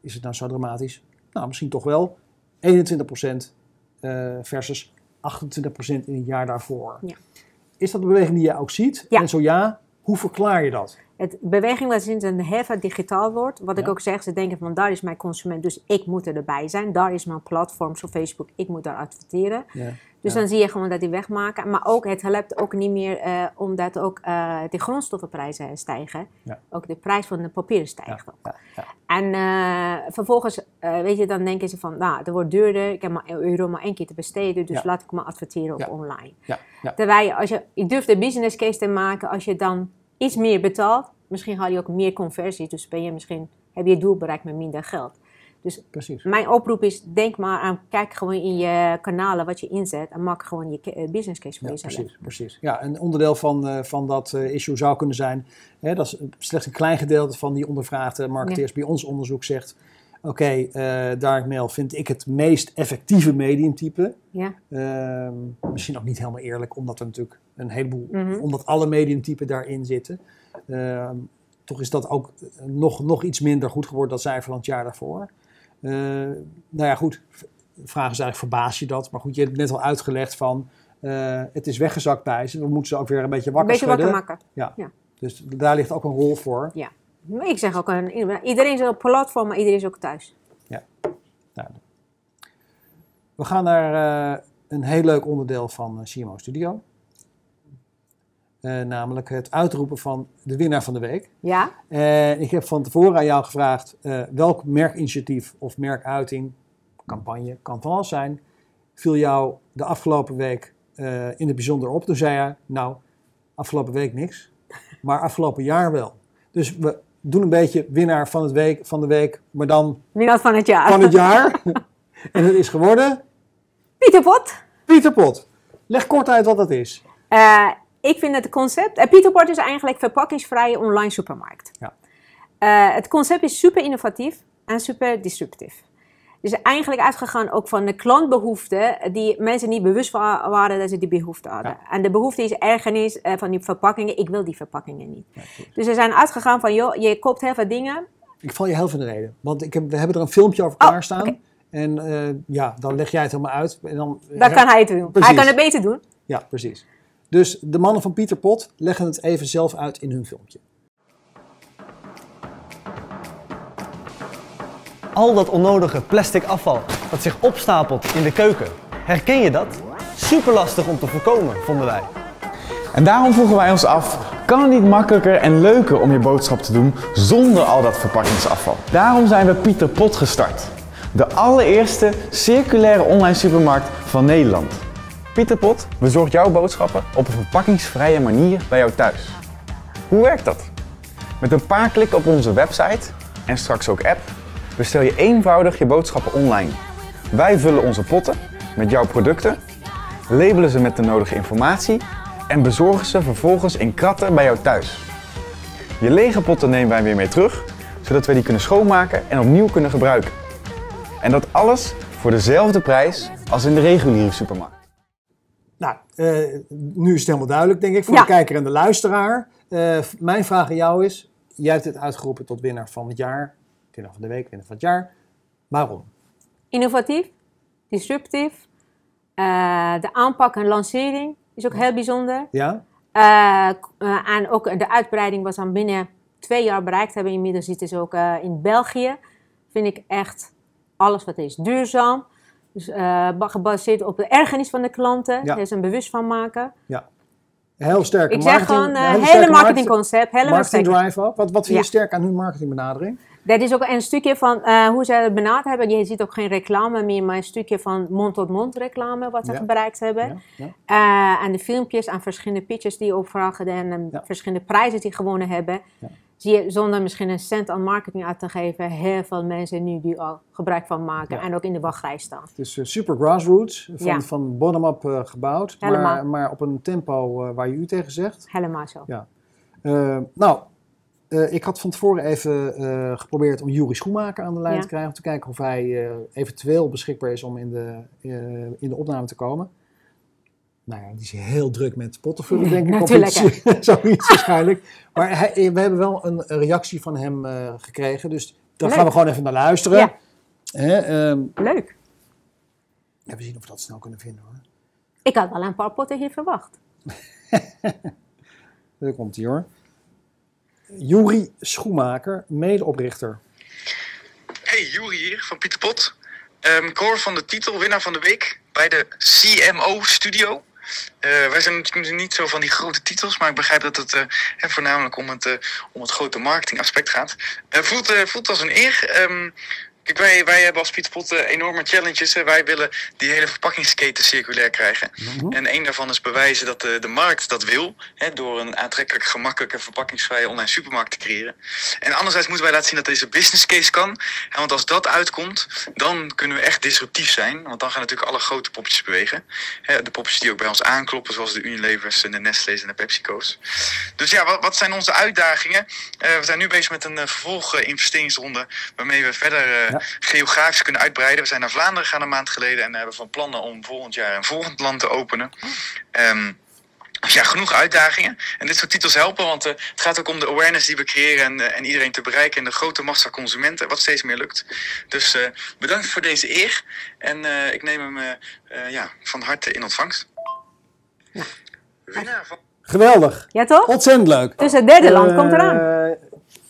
is het nou zo dramatisch? Nou, misschien toch wel. 21% eh, versus 28% in het jaar daarvoor. Ja. Is dat de beweging die je ook ziet? Ja. En zo ja, hoe verklaar je dat? Het beweging was sinds een veel digitaal wordt. Wat ik ook zeg, ze denken van daar is mijn consument, dus ik moet erbij zijn. Daar is mijn platform, zo Facebook, ik moet daar adverteren. Ja. Dus Ja. dan zie je gewoon dat die wegmaken. Maar ook, het helpt ook niet meer eh, omdat ook eh, de grondstoffenprijzen stijgen. Ja. Ook de prijs van de papier stijgt ook. Ja, ja. En eh, vervolgens, weet je, dan denken ze van, nou, het wordt duurder. Ik heb maar euro maar één keer te besteden, dus laat ik maar adverteren op online. Ja, ja. Terwijl je, als je, je durft de business case te maken, als je dan iets meer betaalt, misschien haal je ook meer conversies. Dus ben je misschien, heb je je doel bereikt met minder geld. Dus Precies. mijn oproep is, denk maar aan, kijk gewoon in je kanalen wat je inzet en maak gewoon je eh, business case voor Ja, jezelf. precies, precies. Ja, een onderdeel van, eh, van dat eh, issue zou kunnen zijn, hè, dat is slechts een klein gedeelte van die ondervraagde marketeers bij ons onderzoek zegt, oké, direct mail vind ik het meest effectieve mediumtype. Ja, Ehm, misschien ook niet helemaal eerlijk, omdat er natuurlijk een heleboel, Mhm. omdat alle mediumtypen daarin zitten. Ehm, toch is dat ook nog, nog iets minder goed geworden, dat cijfer van het jaar daarvoor. Eh, nou ja, goed, de vraag is eigenlijk, verbaas je dat? Maar goed, je hebt net al uitgelegd van, eh, het is weggezakt bij ze. We moeten ze ook weer een beetje een wakker beetje wakker maken. Dus daar ligt ook een rol voor. Maar Ik zeg ook, een, iedereen is op platform, maar iedereen is ook thuis. Nou, we gaan naar eh, een heel leuk onderdeel van eh, CMO Studio. Eh, namelijk het uitroepen van de winnaar van de week. Ja, En ik heb van tevoren aan jou gevraagd eh, welk merkinitiatief of merkuiting, campagne, kan van alles zijn, viel jou de afgelopen week eh, in het bijzonder op. Toen zei je, nou, afgelopen week niks, maar afgelopen jaar wel. Dus we doen een beetje winnaar van, het week, van de week, maar dan winnaar van het jaar. van het jaar. en het is geworden Pieter Pot. Pieter Pot. Leg kort uit wat dat is. Eh, ik vind het concept. Uh, Pieter Pot is eigenlijk verpakkingsvrije online supermarkt. Ja. Eh, het concept is super innovatief en super disruptief. Dus eigenlijk uitgegaan ook van de klantbehoeften die mensen niet bewust wa- waren dat ze die behoefte hadden. En de behoefte is ergernis eh, van die verpakkingen. Ik wil die verpakkingen niet. Ja. Dus ze zijn uitgegaan van, joh, je koopt heel veel dingen. Ik val je heel veel in de reden. Want ik heb, we hebben er een filmpje over Oh, klaarstaan. oké. En eh, ja, dan leg jij het helemaal uit. En dan, Dat kan hij het doen. Precies. Hij kan het beter doen. Ja, precies. Dus de mannen van Pieter Pot leggen het even zelf uit in hun filmpje. Al dat onnodige plastic afval dat zich opstapelt in de keuken. Herken je dat? Super lastig om te voorkomen, vonden wij. En daarom vroegen wij ons af, kan het niet makkelijker en leuker om je boodschap te doen zonder al dat verpakkingsafval? Daarom zijn we Pieter Pot gestart. De allereerste circulaire online supermarkt van Nederland. Pieter Pot bezorgt jouw boodschappen op een verpakkingsvrije manier bij jou thuis. Hoe werkt dat? Met een paar klikken op onze website en straks ook app bestel je eenvoudig je boodschappen online. Wij vullen onze potten met jouw producten, labelen ze met de nodige informatie en bezorgen ze vervolgens in kratten bij jou thuis. Je lege potten nemen wij weer mee terug, zodat wij die kunnen schoonmaken en opnieuw kunnen gebruiken. En dat alles voor dezelfde prijs als in de reguliere supermarkt. Nou, eh, nu is het helemaal duidelijk, denk ik, voor Ja. de kijker en de luisteraar. Eh, mijn vraag aan jou is: jij hebt het uitgeroepen tot winnaar van het jaar, winnaar van de week, winnaar van het jaar. Waarom? Innovatief, disruptief. Eh, de aanpak en lancering is ook heel bijzonder. Ja? En ook de uitbreiding was dan binnen twee jaar bereikt hebben. Inmiddels zitten ze ook in België. Vind ik echt alles wat is duurzaam. Dus eh, ba- gebaseerd op de ergernis van de klanten. Ja. Is een bewust van maken. Heel sterke Ik zeg gewoon, een hele marketingconcept. Helemaal Marketing sterk. drive ook. Wat, wat vind je Ja. sterk aan hun marketingbenadering? Dat is ook een stukje van eh, hoe ze het benaderd hebben. Je ziet ook geen reclame meer, maar een stukje van mond-tot-mond reclame wat ze Ja. bereikt hebben. Ja, ja. En de filmpjes en verschillende pitches die opvragen en Ja. verschillende prijzen die gewonnen hebben. Zie je zonder misschien een cent aan marketing uit te geven, heel veel mensen nu die al gebruik van maken Ja. en ook in de wachtrij staan. Het is eh, super grassroots, van, Ja. van bottom-up eh, gebouwd, maar, maar op een tempo eh, waar je u tegen zegt. Helemaal zo. Ja. Eh, nou, eh, ik had van tevoren even eh, geprobeerd om Juri Schoenmaker aan de lijn Ja. te krijgen. Om te kijken of hij eh, eventueel beschikbaar is om in de, eh, in de opname te komen. Nou ja, die is heel druk met pottenvullen, denk ik. Natuurlijk, iets, zoiets waarschijnlijk. Maar hij, eh, we hebben wel een reactie van hem eh, gekregen. Dus daar Leuk. gaan we gewoon even naar luisteren. Ja. Hè, ehm, Leuk. ja, we zien of we dat snel kunnen vinden hoor. Ik had wel een paar potten hier verwacht. Daar komt hij hoor. Juri Schoenmaker, medeoprichter. Hey, Juri hier van Pieter Pot. Ehm, ik hoor van de titel winnaar van de week bij de CMO Studio. Eh, wij zijn natuurlijk niet zo van die grote titels, maar ik begrijp dat het eh, voornamelijk om het, eh, om het grote marketingaspect gaat. Voelt, voelt als een eer. Ehm, kijk, wij, wij hebben als Pieter Pot eh, enorme challenges. wij willen die hele verpakkingsketen circulair krijgen. En een daarvan is bewijzen dat de, de markt dat wil. Hè, door een aantrekkelijk, gemakkelijke, verpakkingsvrije online supermarkt te creëren. En anderzijds moeten wij laten zien dat deze business case kan. En want als dat uitkomt, dan kunnen we echt disruptief zijn. Want dan gaan natuurlijk alle grote poppetjes bewegen. Hè, de poppetjes die ook bij ons aankloppen, zoals de Unilevers en de Nestle's en de PepsiCo's. Dus ja, wat, wat zijn onze uitdagingen? Eh, we zijn nu bezig met een uh, vervolg-investeringsronde. waarmee we verder eh, Ja. geografisch kunnen uitbreiden. We zijn naar Vlaanderen gegaan een maand geleden. En hebben van plannen om volgend jaar een volgend land te openen. Ehm, dus ja, genoeg uitdagingen. En dit soort titels helpen, want eh, het gaat ook om de awareness die we creëren en, eh, en iedereen te bereiken en de grote massa consumenten, wat steeds meer lukt. Dus eh, bedankt voor deze eer en eh, ik neem hem eh, eh, ja, van harte in ontvangst. Winnaar van... Geweldig. Ja toch? Ontzettend leuk. Dus het derde land Eh, komt eraan.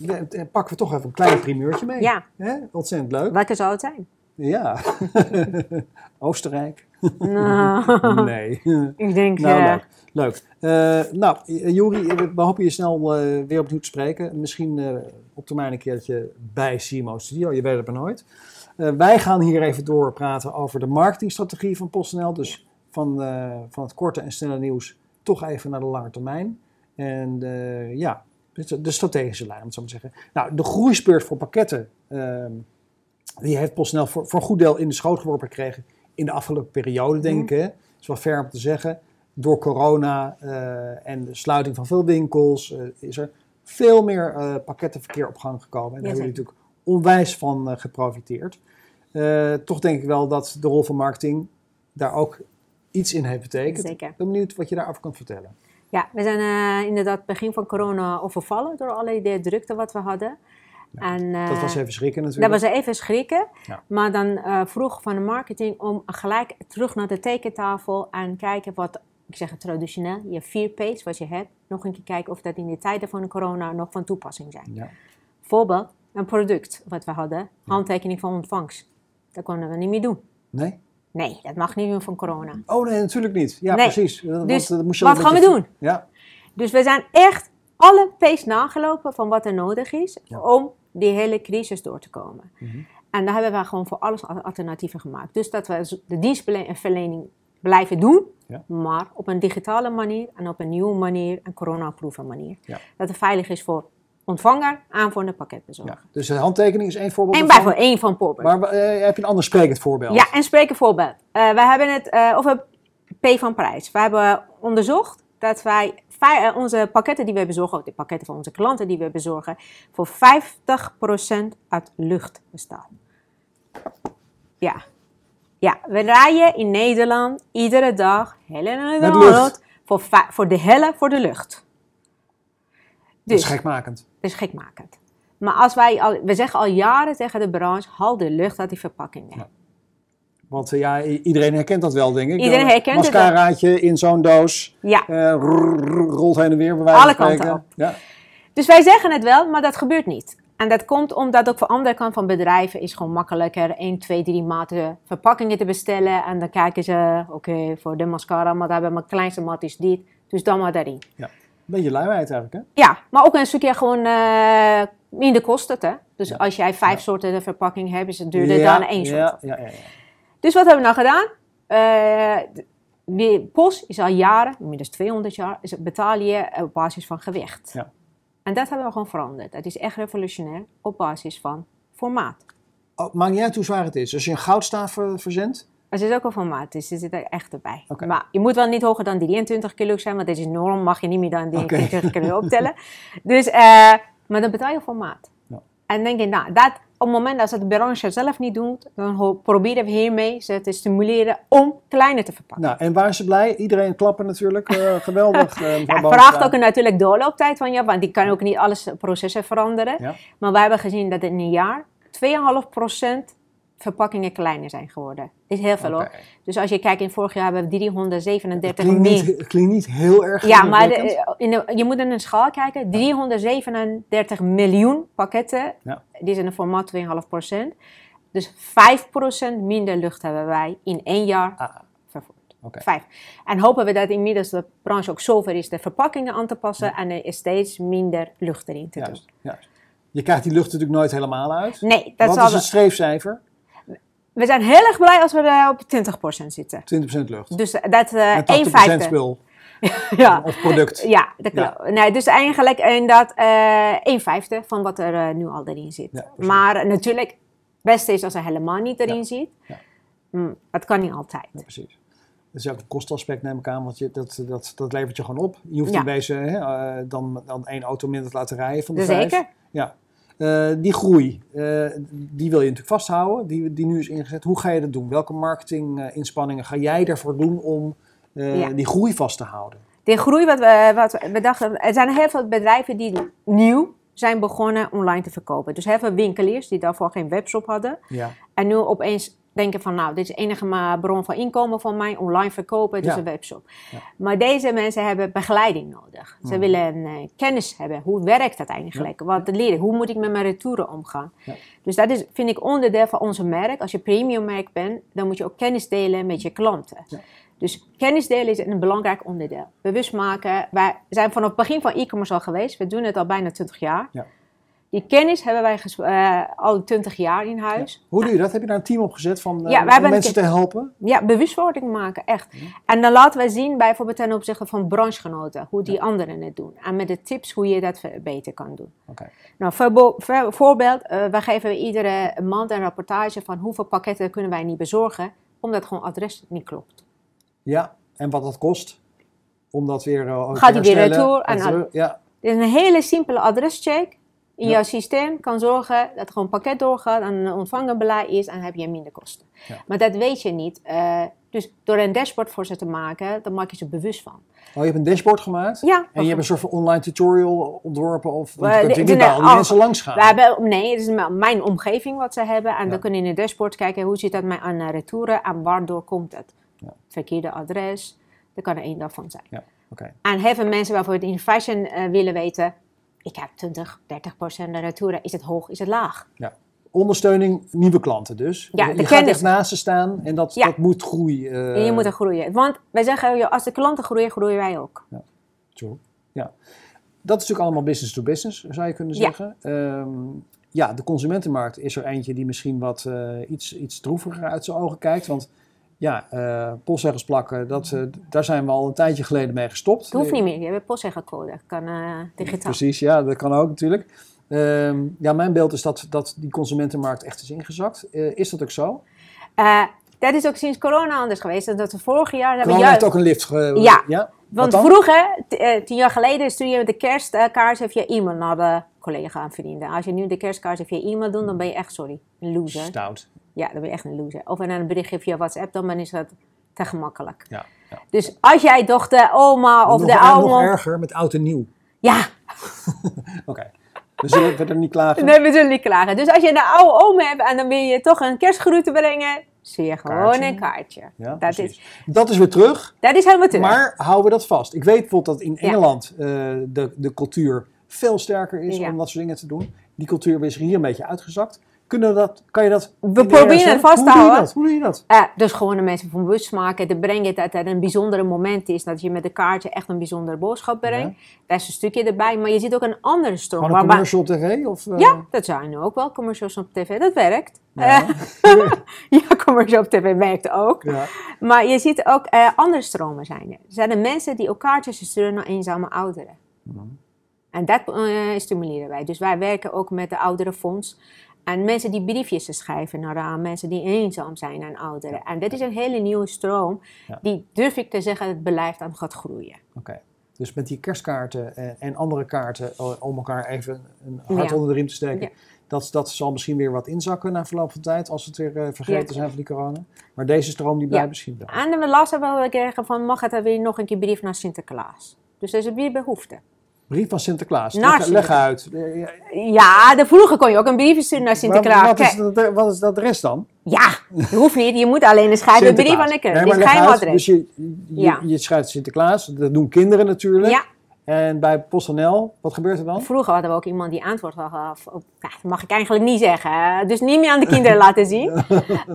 Dan pakken we toch even een klein primeurtje mee. Ja. Hè? Ontzettend leuk. Welke zou het zijn? Ja. Oostenrijk. Nou, Nee. ik denk... nou, eh, leuk. Leuk. Eh, nou, Juri, we hopen je snel eh, weer opnieuw te spreken. Misschien eh, op termijn een keertje bij CMO Studio. Je weet het maar nooit. Eh, wij gaan hier even doorpraten over de marketingstrategie van PostNL. Dus van, eh, van het korte en snelle nieuws toch even naar de lange termijn. En eh, ja, de, strategische lijn, om het zo maar te zeggen. Nou, de groeispurt voor pakketten, ehm, die heeft PostNL voor, voor een goed deel in de schoot geworpen gekregen in de afgelopen periode, denk ik. Hè? Dat is wel ver om te zeggen. Door corona eh, en de sluiting van veel winkels eh, is er veel meer eh, pakkettenverkeer op gang gekomen. En daar hebben jullie natuurlijk onwijs van geprofiteerd. Toch denk ik wel dat de rol van marketing daar ook iets in heeft betekend. Zeker. Ik ben benieuwd wat je daarover kan vertellen. Ja, we zijn eh, inderdaad begin van corona overvallen door alle de drukte wat we hadden. en, eh, Dat was even schrikken natuurlijk. Dat was even schrikken. Ja. Maar dan eh, vroeg van de marketing om gelijk terug naar de tekentafel en kijken wat, ik zeg het traditioneel, je vier P's wat je hebt, nog een keer kijken of dat in de tijden van de corona nog van toepassing zijn. Ja. Voorbeeld, een product wat we hadden, handtekening van ontvangst. Dat konden we niet meer doen. Nee? Nee, dat mag niet meer van corona. Oh nee, natuurlijk niet. Ja, Nee. precies. Want, Dus dan moest je wat gaan we doen? Ja, Dus we zijn echt alle P's nagelopen van wat er nodig is Ja. om die hele crisis door te komen. Mhm. En daar hebben we gewoon voor alles al- alternatieven gemaakt. Dus dat we de dienstverlening blijven doen, Ja. maar op een digitale manier en op een nieuwe manier, een corona-proeven manier. Ja. Dat het veilig is voor ontvanger aan voor de pakketbezorger. Ja. Dus de handtekening is één voorbeeld En ervan. bijvoorbeeld één van voorbeeld. Maar eh, heb je een ander sprekend voorbeeld? Ja, een voorbeeld. Eh, we hebben het eh, over P van prijs. We hebben onderzocht dat wij onze pakketten die we bezorgen, de pakketten van onze klanten die we bezorgen, voor 50% uit lucht bestaan. Ja. Ja, we rijden in Nederland iedere dag, hele Met Nederland, lucht. voor, voor de helle voor de lucht. Dus, dat is gekmakend. Maar als wij al, we zeggen al jaren tegen de branche, haal de lucht uit die verpakkingen. Ja. Want eh, ja, iedereen herkent dat wel, denk ik. Iedereen Een herkent het. Mascaraatje in zo'n doos. Ja. eh, rolt heen en weer, bij wijze Alle van kanten op. Ja. Dus wij zeggen het wel, maar dat gebeurt niet. En dat komt omdat ook voor de andere kant van bedrijven is gewoon makkelijker 1, 2, 3 maten verpakkingen te bestellen. En dan kijken ze, oké, voor de mascara, maar daar hebben we mijn kleinste mat is dit. Dus dan maar daarin. Beetje luiheid eigenlijk, hè? Ja, maar ook een stukje gewoon eh, minder kosten. Hè? Dus als jij vijf soorten verpakking hebt, is het duurder ja, dan één soort. ja, ja, ja, ja. Dus wat hebben we nou gedaan? Eh, de- de POS is al jaren, inmiddels 200 jaar, is, betaal je op basis van gewicht. Ja. En dat hebben we gewoon veranderd. Dat is echt revolutionair op basis van formaat. Oh, maakt niet uit hoe zwaar het is. Als je een goudstaaf eh, verzendt, Er zit ook een formaat, dus er zit er echt erbij. Maar je moet wel niet hoger dan 23 kilo zijn, want dit is norm, mag je niet meer dan 23 kilo optellen. Dus, eh, maar dan betaal je formaat. Ja. En denk je, nou, dat, op het moment dat het de branche zelf niet doet, dan proberen we hiermee ze te stimuleren om kleiner te verpakken. nou, en waar is ze blij? Iedereen klappen natuurlijk. eh, geweldig. eh, Ja, vraagt ook natuurlijk doorlooptijd van je, want die kan ook niet alles processen veranderen. Ja. Maar wij hebben gezien dat in een jaar 2,5% verpakkingen kleiner zijn geworden. Is heel veel hoor. Oké. Dus als je kijkt, in vorig jaar hebben we 337 Klinkt meer. niet, het klinkt niet heel erg Ja, maar de- indrukwekkend. in de- je moet in een schaal kijken. 337 miljoen pakketten. Ja. Die zijn in formaat 2,5%. Dus 5% minder lucht hebben wij in één jaar Ah, vervoerd. Oké. Vijf. En hopen we dat inmiddels de branche ook zover is de verpakkingen aan te passen en er is steeds minder lucht erin te doen. juist, juist. Je krijgt die lucht natuurlijk nooit helemaal uit. Nee, dat Wat zal is het streefcijfer? We zijn heel erg blij als we er op 20% zitten. 20% lucht. Dus dat eh en 1 80% vijfde. spul Ja. of product. Ja, dat Ja. klopt. Nee, dus eigenlijk inderdaad eh 1 vijfde van wat er eh, nu al erin zit. Ja, maar eh, natuurlijk, het beste is als er helemaal niet erin Ja. zit. Ja. Mm, dat kan niet altijd. Ja, precies. Dat is ook een kostaspect, neem ik aan, want je, dat, dat, dat levert je gewoon op. Je hoeft Ja. in wezen hè, eh, dan, dan één auto minder te laten rijden van de vijf. Zeker. Ja. Eh, die groei, eh, die wil je natuurlijk vasthouden, die, die nu is ingezet. Hoe ga je dat doen? Welke marketinginspanningen ga jij ervoor doen om eh, Ja. die groei vast te houden? De groei wat we, wat we dachten, er zijn heel veel bedrijven die nieuw zijn begonnen online te verkopen. Dus heel veel winkeliers die daarvoor geen webshop hadden. Ja. En nu opeens denken van, nou, dit is de enige bron van inkomen voor mij, online verkopen, dus Ja. een webshop. Ja. Maar deze mensen hebben begeleiding nodig. Ze Mhm. willen eh, kennis hebben. Hoe werkt dat eigenlijk? Wat leren? Hoe moet ik met mijn retouren omgaan? Dus dat is, vind ik, onderdeel van onze merk. Als je premium merk bent, dan moet je ook kennis delen met je klanten. Dus kennis delen is een belangrijk onderdeel. Bewust maken. Wij zijn vanaf het begin van e-commerce al geweest. We doen het al bijna 20 jaar. Die kennis hebben wij eh, al 20 jaar in huis. Hoe doe je dat? Heb je daar een team op gezet van, eh, Ja, om mensen te helpen? Ja, bewustwording maken, echt. En dan laten wij zien, bijvoorbeeld ten opzichte van branchegenoten, hoe die anderen het doen. En met de tips hoe je dat beter kan doen. Oké. Nou, voorbo- voor- voorbeeld, eh wij geven iedere maand een rapportage van hoeveel pakketten kunnen wij niet bezorgen, omdat gewoon adres niet klopt. Ja, en wat dat kost? Om dat weer Gaat die weer retour en Ja, Dus een hele simpele adrescheck in Ja. jouw systeem kan zorgen dat gewoon pakket doorgaat en een ontvangenbeleid is en heb je minder kosten. Ja. Maar dat weet je niet. Eh, dus door een dashboard voor ze te maken, dan maak je ze bewust van. Oh, je hebt een dashboard gemaakt? Ja, En je hebt een soort van online tutorial ontworpen? Of, want Eh, je kunt al oh, mensen langs gaan. We hebben, nee, het is mijn omgeving wat ze hebben. En Ja. dan kun je in de dashboard kijken hoe zit dat met aan eh, retouren en waardoor komt het. Ja. Verkeerde adres, dat kan er één daarvan zijn. Ja, oké. En heel veel mensen bijvoorbeeld in fashion eh, willen weten, ik heb 20, 30 procent de retouren, is het hoog, is het laag? Ondersteuning, nieuwe klanten dus. Ja, je gaat echt naast ze staan en dat, Ja. dat moet groeien. eh, En je moet er groeien. Want wij zeggen, als de klanten groeien, groeien wij ook. Zo, ja. Dat is natuurlijk allemaal business to business, zou je kunnen Ja. zeggen. Ehm, ja, de consumentenmarkt is er eentje die misschien wat eh, iets, iets droeviger uit zijn ogen kijkt. Want Ja, eh postzeggers plakken, dat, eh, daar zijn we al een tijdje geleden mee gestopt. Het hoeft niet meer. Je hebt postzeggercode. Kan eh, digitaal. Precies, ja, dat kan ook natuurlijk. Ehm, ja, mijn beeld is dat, dat die consumentenmarkt echt is ingezakt. Is dat ook zo? Dat is ook sinds corona anders geweest. Dat we vorig jaar hebben Corona juist... heeft ook een lift ge- Ja, ja? Want dan? vroeger, tien jaar geleden, stuur je met de kerstkaart heb je e-mail naar de collega en vrienden. Als je nu de kerstkaart via e-mail doet, dan ben je echt, sorry, een loser. Stout. Ja, dan ben je echt een loser. Of en een berichtje via WhatsApp, dan is dat te gemakkelijk. Ja, ja. Dus als jij toch de oma of nog, de oude... nog erger met oud en nieuw. Ja, Oké. We zullen verder niet klagen. nee, we zullen niet klagen. Dus als je een oude oom hebt en dan wil je toch een kerstgroete brengen, zie je gewoon Kaartje. een kaartje. Ja, dat, is, Dat is weer terug. dat is helemaal terug. Maar houden we dat vast? Ik weet bijvoorbeeld dat in Ja. Engeland eh, de, de cultuur veel sterker is Ja. om dat soort dingen te doen. Die cultuur is hier een beetje uitgezakt. Kunnen dat, kan je dat... We proberen het vast te Hoe doe je houden. dat? Hoe doe je dat? Eh, dus gewoon de mensen van bewust maken, te brengen dat het een bijzondere moment is. Dat je met de kaartje echt een bijzondere boodschap brengt. Daar is een stukje erbij, maar je ziet ook een andere stroom. Gewoon een waarbij- commercial op tv? Of, eh, Ja, dat zijn ook wel commercials op tv. Dat werkt. Ja. Eh, ja, commercial op tv werkt ook. Ja. Maar je ziet ook andere stromen zijn er. Er zijn er mensen die ook kaartjes sturen naar eenzame ouderen. Mhm. En dat stimuleren wij. Dus wij werken ook met de ouderenfonds. En mensen die briefjes schrijven naar aan mensen die eenzaam zijn en ouderen. En dit is een hele nieuwe stroom. Ja. Die durf ik te zeggen, het beleid aan gaat groeien. Oké. Dus met die kerstkaarten en, en andere kaarten eh, om elkaar even een hart Ja. onder de riem te steken. Dat, dat zal misschien weer wat inzakken na verloop van tijd als we het weer eh, vergeten Ja. zijn van die corona. Maar deze stroom die blijft Ja. misschien wel. En we hebben we gekregen van, mag het er weer nog een keer brief naar Sinterklaas? Dus er is weer behoefte. Brief van Sinterklaas. Leg, leg uit. Ja, de vroeger kon je ook een brief sturen naar Sinterklaas. Maar wat, is dat, wat is dat de rest dan? Ja, dat hoeft niet. Je moet alleen een schrijven brief aan de Nee, maar leg uit. adres. Dus je, je, Ja. je schrijft Sinterklaas. Dat doen kinderen natuurlijk. Ja, En bij PostNL, wat gebeurt er dan? vroeger hadden we ook iemand die antwoord gaf op... Ja, dat mag ik eigenlijk niet zeggen. Dus niet meer aan de kinderen laten zien. Eh,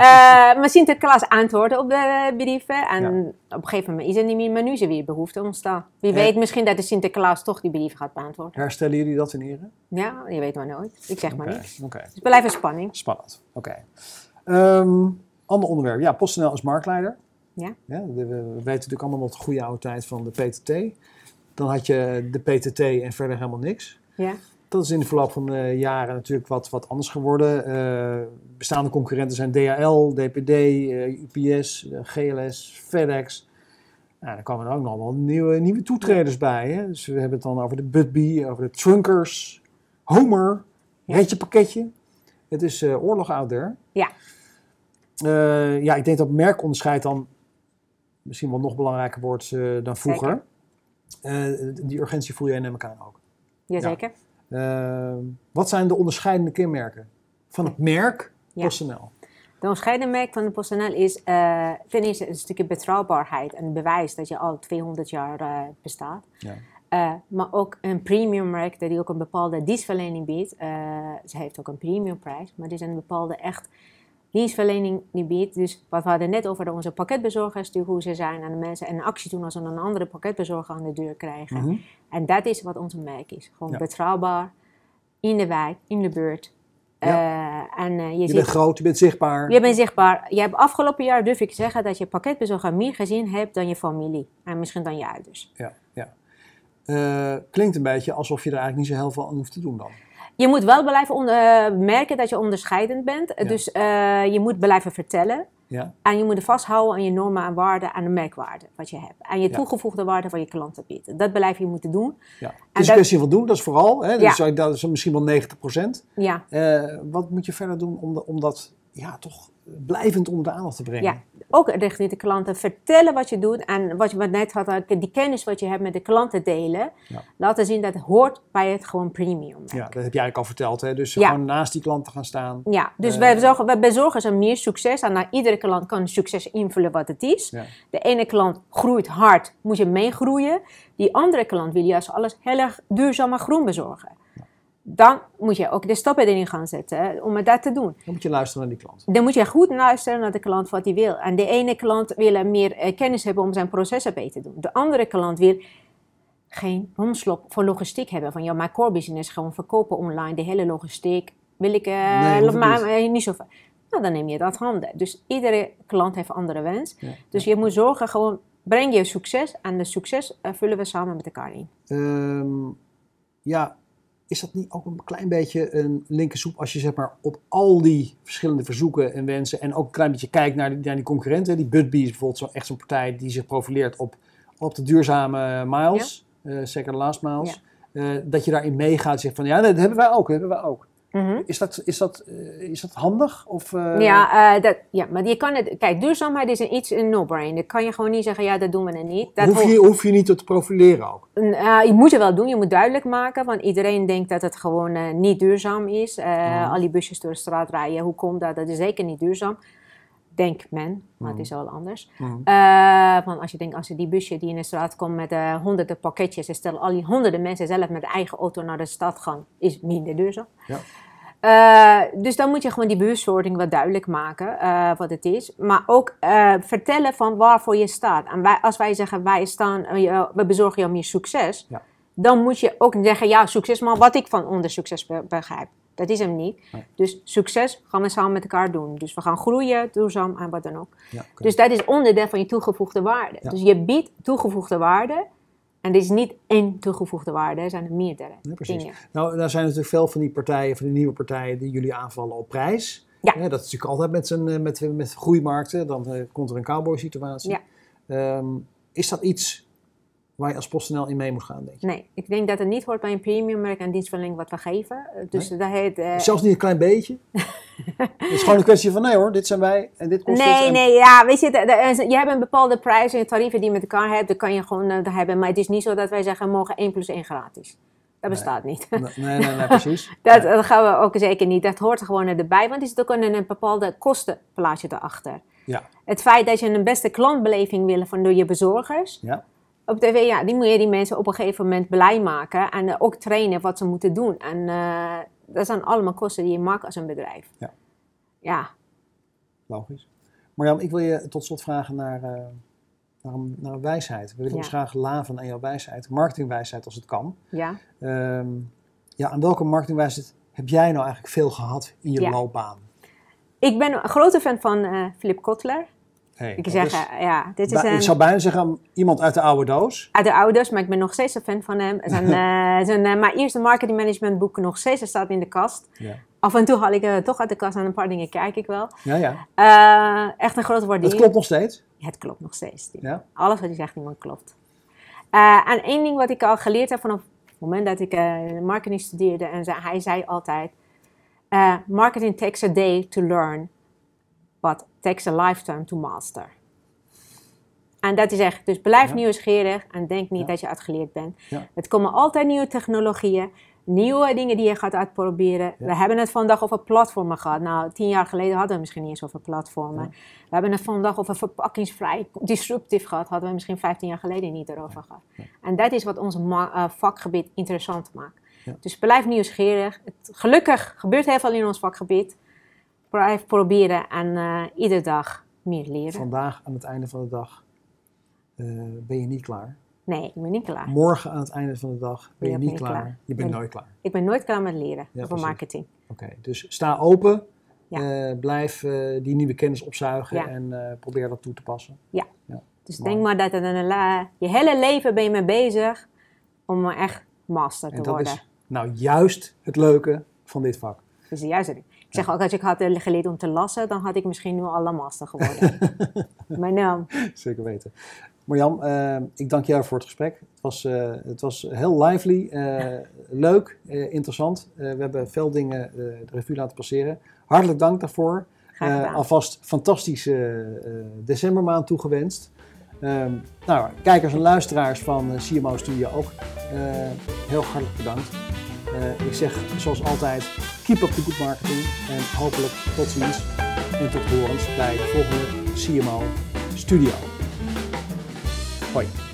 maar Sinterklaas antwoordde op de brieven. En op een gegeven moment is er niet meer. Maar nu is er weer behoefte ontstaan. Wie Ja. weet misschien dat de Sinterklaas toch die brief gaat beantwoorden. Herstellen jullie dat in ere? Ja, je weet maar nooit. Ik zeg maar niks. oké. Dus blijf in spanning. Spannend. Oké. Ehm, ander onderwerp. Ja, PostNL is marktleider. Ja. we, we weten natuurlijk allemaal nog de goede oude tijd van de PTT. Dan had je de PTT en verder helemaal niks. Ja. Dat is in de verloop van de jaren natuurlijk wat, wat anders geworden. Eh, bestaande concurrenten zijn DHL, DPD, eh, UPS, eh, GLS, FedEx. Nou, er kwamen er ook nog allemaal nieuwe, nieuwe toetreders bij. Hè? Dus we hebben het dan over de Budbee, over de Trunkers, Homer, Ja. Retje Pakketje. Het is eh, oorlog out there. Ja. Eh, ja, ik denk dat merkonderscheid dan misschien wel nog belangrijker wordt eh, dan vroeger. Eh, die urgentie voel jij neem ik aan ook. Jazeker. Eh, wat zijn de onderscheidende kenmerken van het merk Ja. PostNL? De onderscheidende merk van de PostNL is ten eerste een stukje betrouwbaarheid en bewijs dat je al 200 jaar eh, bestaat. Ja. Maar ook een premium merk dat die ook een bepaalde dienstverlening biedt. Ze heeft ook een premium prijs, maar dit is een bepaalde echt dienstverlening die biedt. Dus wat we hadden net over onze pakketbezorgers, die hoe ze zijn aan de mensen en actie doen als ze een andere pakketbezorger aan de deur krijgen. Mhm. En dat is wat onze merk is. Gewoon Ja. betrouwbaar, in de wijk, in de buurt. Eh, en eh, je, Je ziet bent groot, je bent zichtbaar. je bent zichtbaar. Je hebt afgelopen jaar, durf ik te zeggen, dat je pakketbezorger meer gezien hebt dan je familie. En misschien dan je ouders. Ja, ja. Eh, klinkt een beetje alsof je er eigenlijk niet zo heel veel aan hoeft te doen dan. Je moet wel blijven onder- eh, merken dat je onderscheidend bent. Ja. Dus eh, je moet blijven vertellen. Ja, En je moet vasthouden aan je normen en waarden en de merkwaarde wat je hebt. En je Ja. toegevoegde waarde van je klanten biedt. Dat blijf je moeten doen. ja. Het En is een kwestie van doen, dat is vooral. Hè? Dus dat is misschien wel 90 procent. Ja, wat moet je verder doen om, de- om dat ja, toch blijvend onder de aandacht te brengen? ja. ook richting de klanten vertellen wat je doet. En wat je wat net had, eh, die kennis wat je hebt met de klanten delen. Ja. Laten zien dat het hoort bij het gewoon premium. Ja, dat heb jij eigenlijk al verteld. Hè? Dus Ja. gewoon naast die klanten gaan staan. Ja, dus Eh, wij, bezorgen, wij bezorgen ze meer succes. En naar iedere klant kan succes invullen wat het is. Ja. De ene klant groeit hard, moet je meegroeien. Die andere klant wil juist alles heel erg duurzaam en groen bezorgen. Dan moet je ook de stappen erin gaan zetten om dat te doen. Dan moet je luisteren naar die klant. Dan moet je goed luisteren naar de klant wat hij wil. En de ene klant wil er meer eh, kennis hebben om zijn processen beter te doen. De andere klant wil geen romslop voor logistiek hebben. Van ja, mijn core business gewoon verkopen online. De hele logistiek wil ik eh, Nee, maar, niet. eh, niet zo ver. nou, dan neem je dat handen. Dus iedere klant heeft een andere wens. Ja. Dus je moet zorgen, gewoon breng je succes en de succes vullen we samen met elkaar in. Ehm, ja, is dat niet ook een klein beetje een linkersoep als je zeg maar op al die verschillende verzoeken en wensen en ook een klein beetje kijkt naar die, naar die concurrenten. Die Budbee is bijvoorbeeld zo, echt zo'n partij die zich profileert op, op de duurzame miles, eh, zeker de last miles. Eh, dat je daarin meegaat en zegt van ja, dat hebben wij ook, dat hebben wij ook. Is dat, is dat, eh, is dat handig? Of, eh, Ja, eh, dat, ja, maar je kan het. Kijk, duurzaamheid is een, iets een no-brain. Dat kan je gewoon niet zeggen, ja, dat doen we er niet. Dat hoef, je, hoef je niet te profileren ook? Uh, je moet het wel doen, je moet duidelijk maken, want iedereen denkt dat het gewoon niet duurzaam is. Mhm. Al die busjes door de straat rijden, hoe komt dat? Dat is zeker niet duurzaam. Denkt men, maar het is wel anders. Mhm. Want als je denkt, als je die busje die in de straat komt met honderden pakketjes, en stel al die honderden mensen zelf met eigen auto naar de stad gaan, is minder duurzaam. Ja. Eh, dus dan moet je gewoon die bewustwording wat duidelijk maken eh, wat het is. Maar ook eh, vertellen van waarvoor je staat. En wij, als wij zeggen wij staan, je- we bezorgen jou meer succes. Ja. Dan moet je ook zeggen ja succes, maar wat ik van onder succes be- begrijp. Dat is hem niet. Nee. Dus succes gaan we samen met elkaar doen. Dus we gaan groeien, duurzaam en wat dan ook. Ja. Dus dat is onderdeel van je toegevoegde waarde. Ja. Dus je biedt toegevoegde waarde. En dit is niet één toegevoegde waarde, er zijn er meerdere Ja, precies. dingen. Nou, daar zijn natuurlijk veel van die partijen, van die nieuwe partijen, die jullie aanvallen op prijs. Ja. dat is natuurlijk altijd met, zijn, eh, met, met groeimarkten. Dan eh, komt er een cowboy situatie. Ja. Ehm, is dat iets waar je als PostNL in mee moet gaan, denk je? Nee, ik denk dat het niet hoort bij een premiummerk en dienstverlening wat we geven. Eh, Dus dat heet... eh, Zelfs niet een klein beetje? het is gewoon een kwestie van, nee hoor, dit zijn wij en dit kost. Nee, en- nee, ja, weet je, de- de- je hebt een bepaalde prijs en tarieven die je met elkaar hebt, dat kan je gewoon eh, hebben. Maar het is niet zo dat wij zeggen, mogen 1 plus 1 gratis. Dat bestaat niet. Nee, nee, nee, precies. Dat, dat gaan we ook zeker niet. Dat hoort er gewoon erbij, want er zit ook een, een bepaalde kostenplaatje erachter. Ja, Het feit dat je een beste klantbeleving wil van door je bezorgers, ja. Op tv, ja, die moet je die mensen op een gegeven moment blij maken en eh, ook trainen wat ze moeten doen. En eh, dat zijn allemaal kosten die je maakt als een bedrijf. Ja. Ja, Logisch. Marjam, ik wil je tot slot vragen naar, eh, naar, een, naar een wijsheid. We willen Ja. ons graag laven aan jouw wijsheid. Marketingwijsheid als het kan. ja. Ehm, ja, aan welke marketingwijsheid heb jij nou eigenlijk veel gehad in je Ja. loopbaan? Ik ben een grote fan van Philip Kotler. Hey, Ik zeg, is- eh, ja, dit is een, Ik zou bijna zeggen iemand uit de oude doos. uit de ouders, maar ik ben nog steeds een fan van hem. Zijn, eh, zijn, eh, mijn eerste marketing management boek nog steeds er staat in de kast. Ja, Af en toe haal ik eh, toch uit de kast en een paar dingen kijk ik wel. ja. ja. Echt een grote waardering. Dat klopt nog steeds. Ja, het klopt nog steeds. Ja. Alles wat hij zegt, niemand klopt. En één ding wat ik al geleerd heb vanaf het moment dat ik marketing studeerde, en zei, hij zei altijd: Marketing takes a day to learn, but takes a lifetime to master. En dat is echt, dus blijf Ja. nieuwsgierig en denk niet Ja. dat je uitgeleerd bent. Ja. Het komen altijd nieuwe technologieën, nieuwe dingen die je gaat uitproberen. We hebben het vandaag over platformen gehad. Nou, tien jaar geleden hadden we misschien niet eens over platformen. We hebben het vandaag over verpakkingsvrij, disruptief gehad. Hadden we misschien 15 jaar geleden niet erover gehad. En dat is wat ons eh, vakgebied interessant maakt. Dus blijf nieuwsgierig. Het, gelukkig gebeurt heel veel in ons vakgebied. Blijf proberen en eh, iedere dag meer leren. Vandaag aan het einde van de dag eh, ben je niet klaar. Nee, ik ben niet klaar. Morgen aan het einde van de dag ben je Ja, niet ben klaar. klaar. Je bent Ben- nooit klaar. Ik ben nooit klaar met leren Ja, marketing. Oké, dus sta open. Ja. Eh, blijf die nieuwe kennis opzuigen Ja. en probeer dat toe te passen. Dus Mooi. denk maar dat het een, je hele leven ben je mee bezig om echt master te En dat worden. is nou juist het leuke van dit vak. Juiste ding. Ik zeg ook, als ik had geleerd om te lassen, dan had ik misschien nu al een master geworden. maar nou, Zeker weten. Marjan, eh, ik dank jou voor het gesprek. Het was, eh, het was heel lively, eh, leuk, interessant. We hebben veel dingen de revue laten passeren. Hartelijk dank daarvoor. alvast fantastische decembermaand toegewenst. Ehm, nou, kijkers en luisteraars van CMO Studio ook heel hartelijk bedankt. Eh, ik zeg zoals altijd, keep up the good marketing en hopelijk tot ziens en tot horens bij de volgende CMO Studio. Hoi.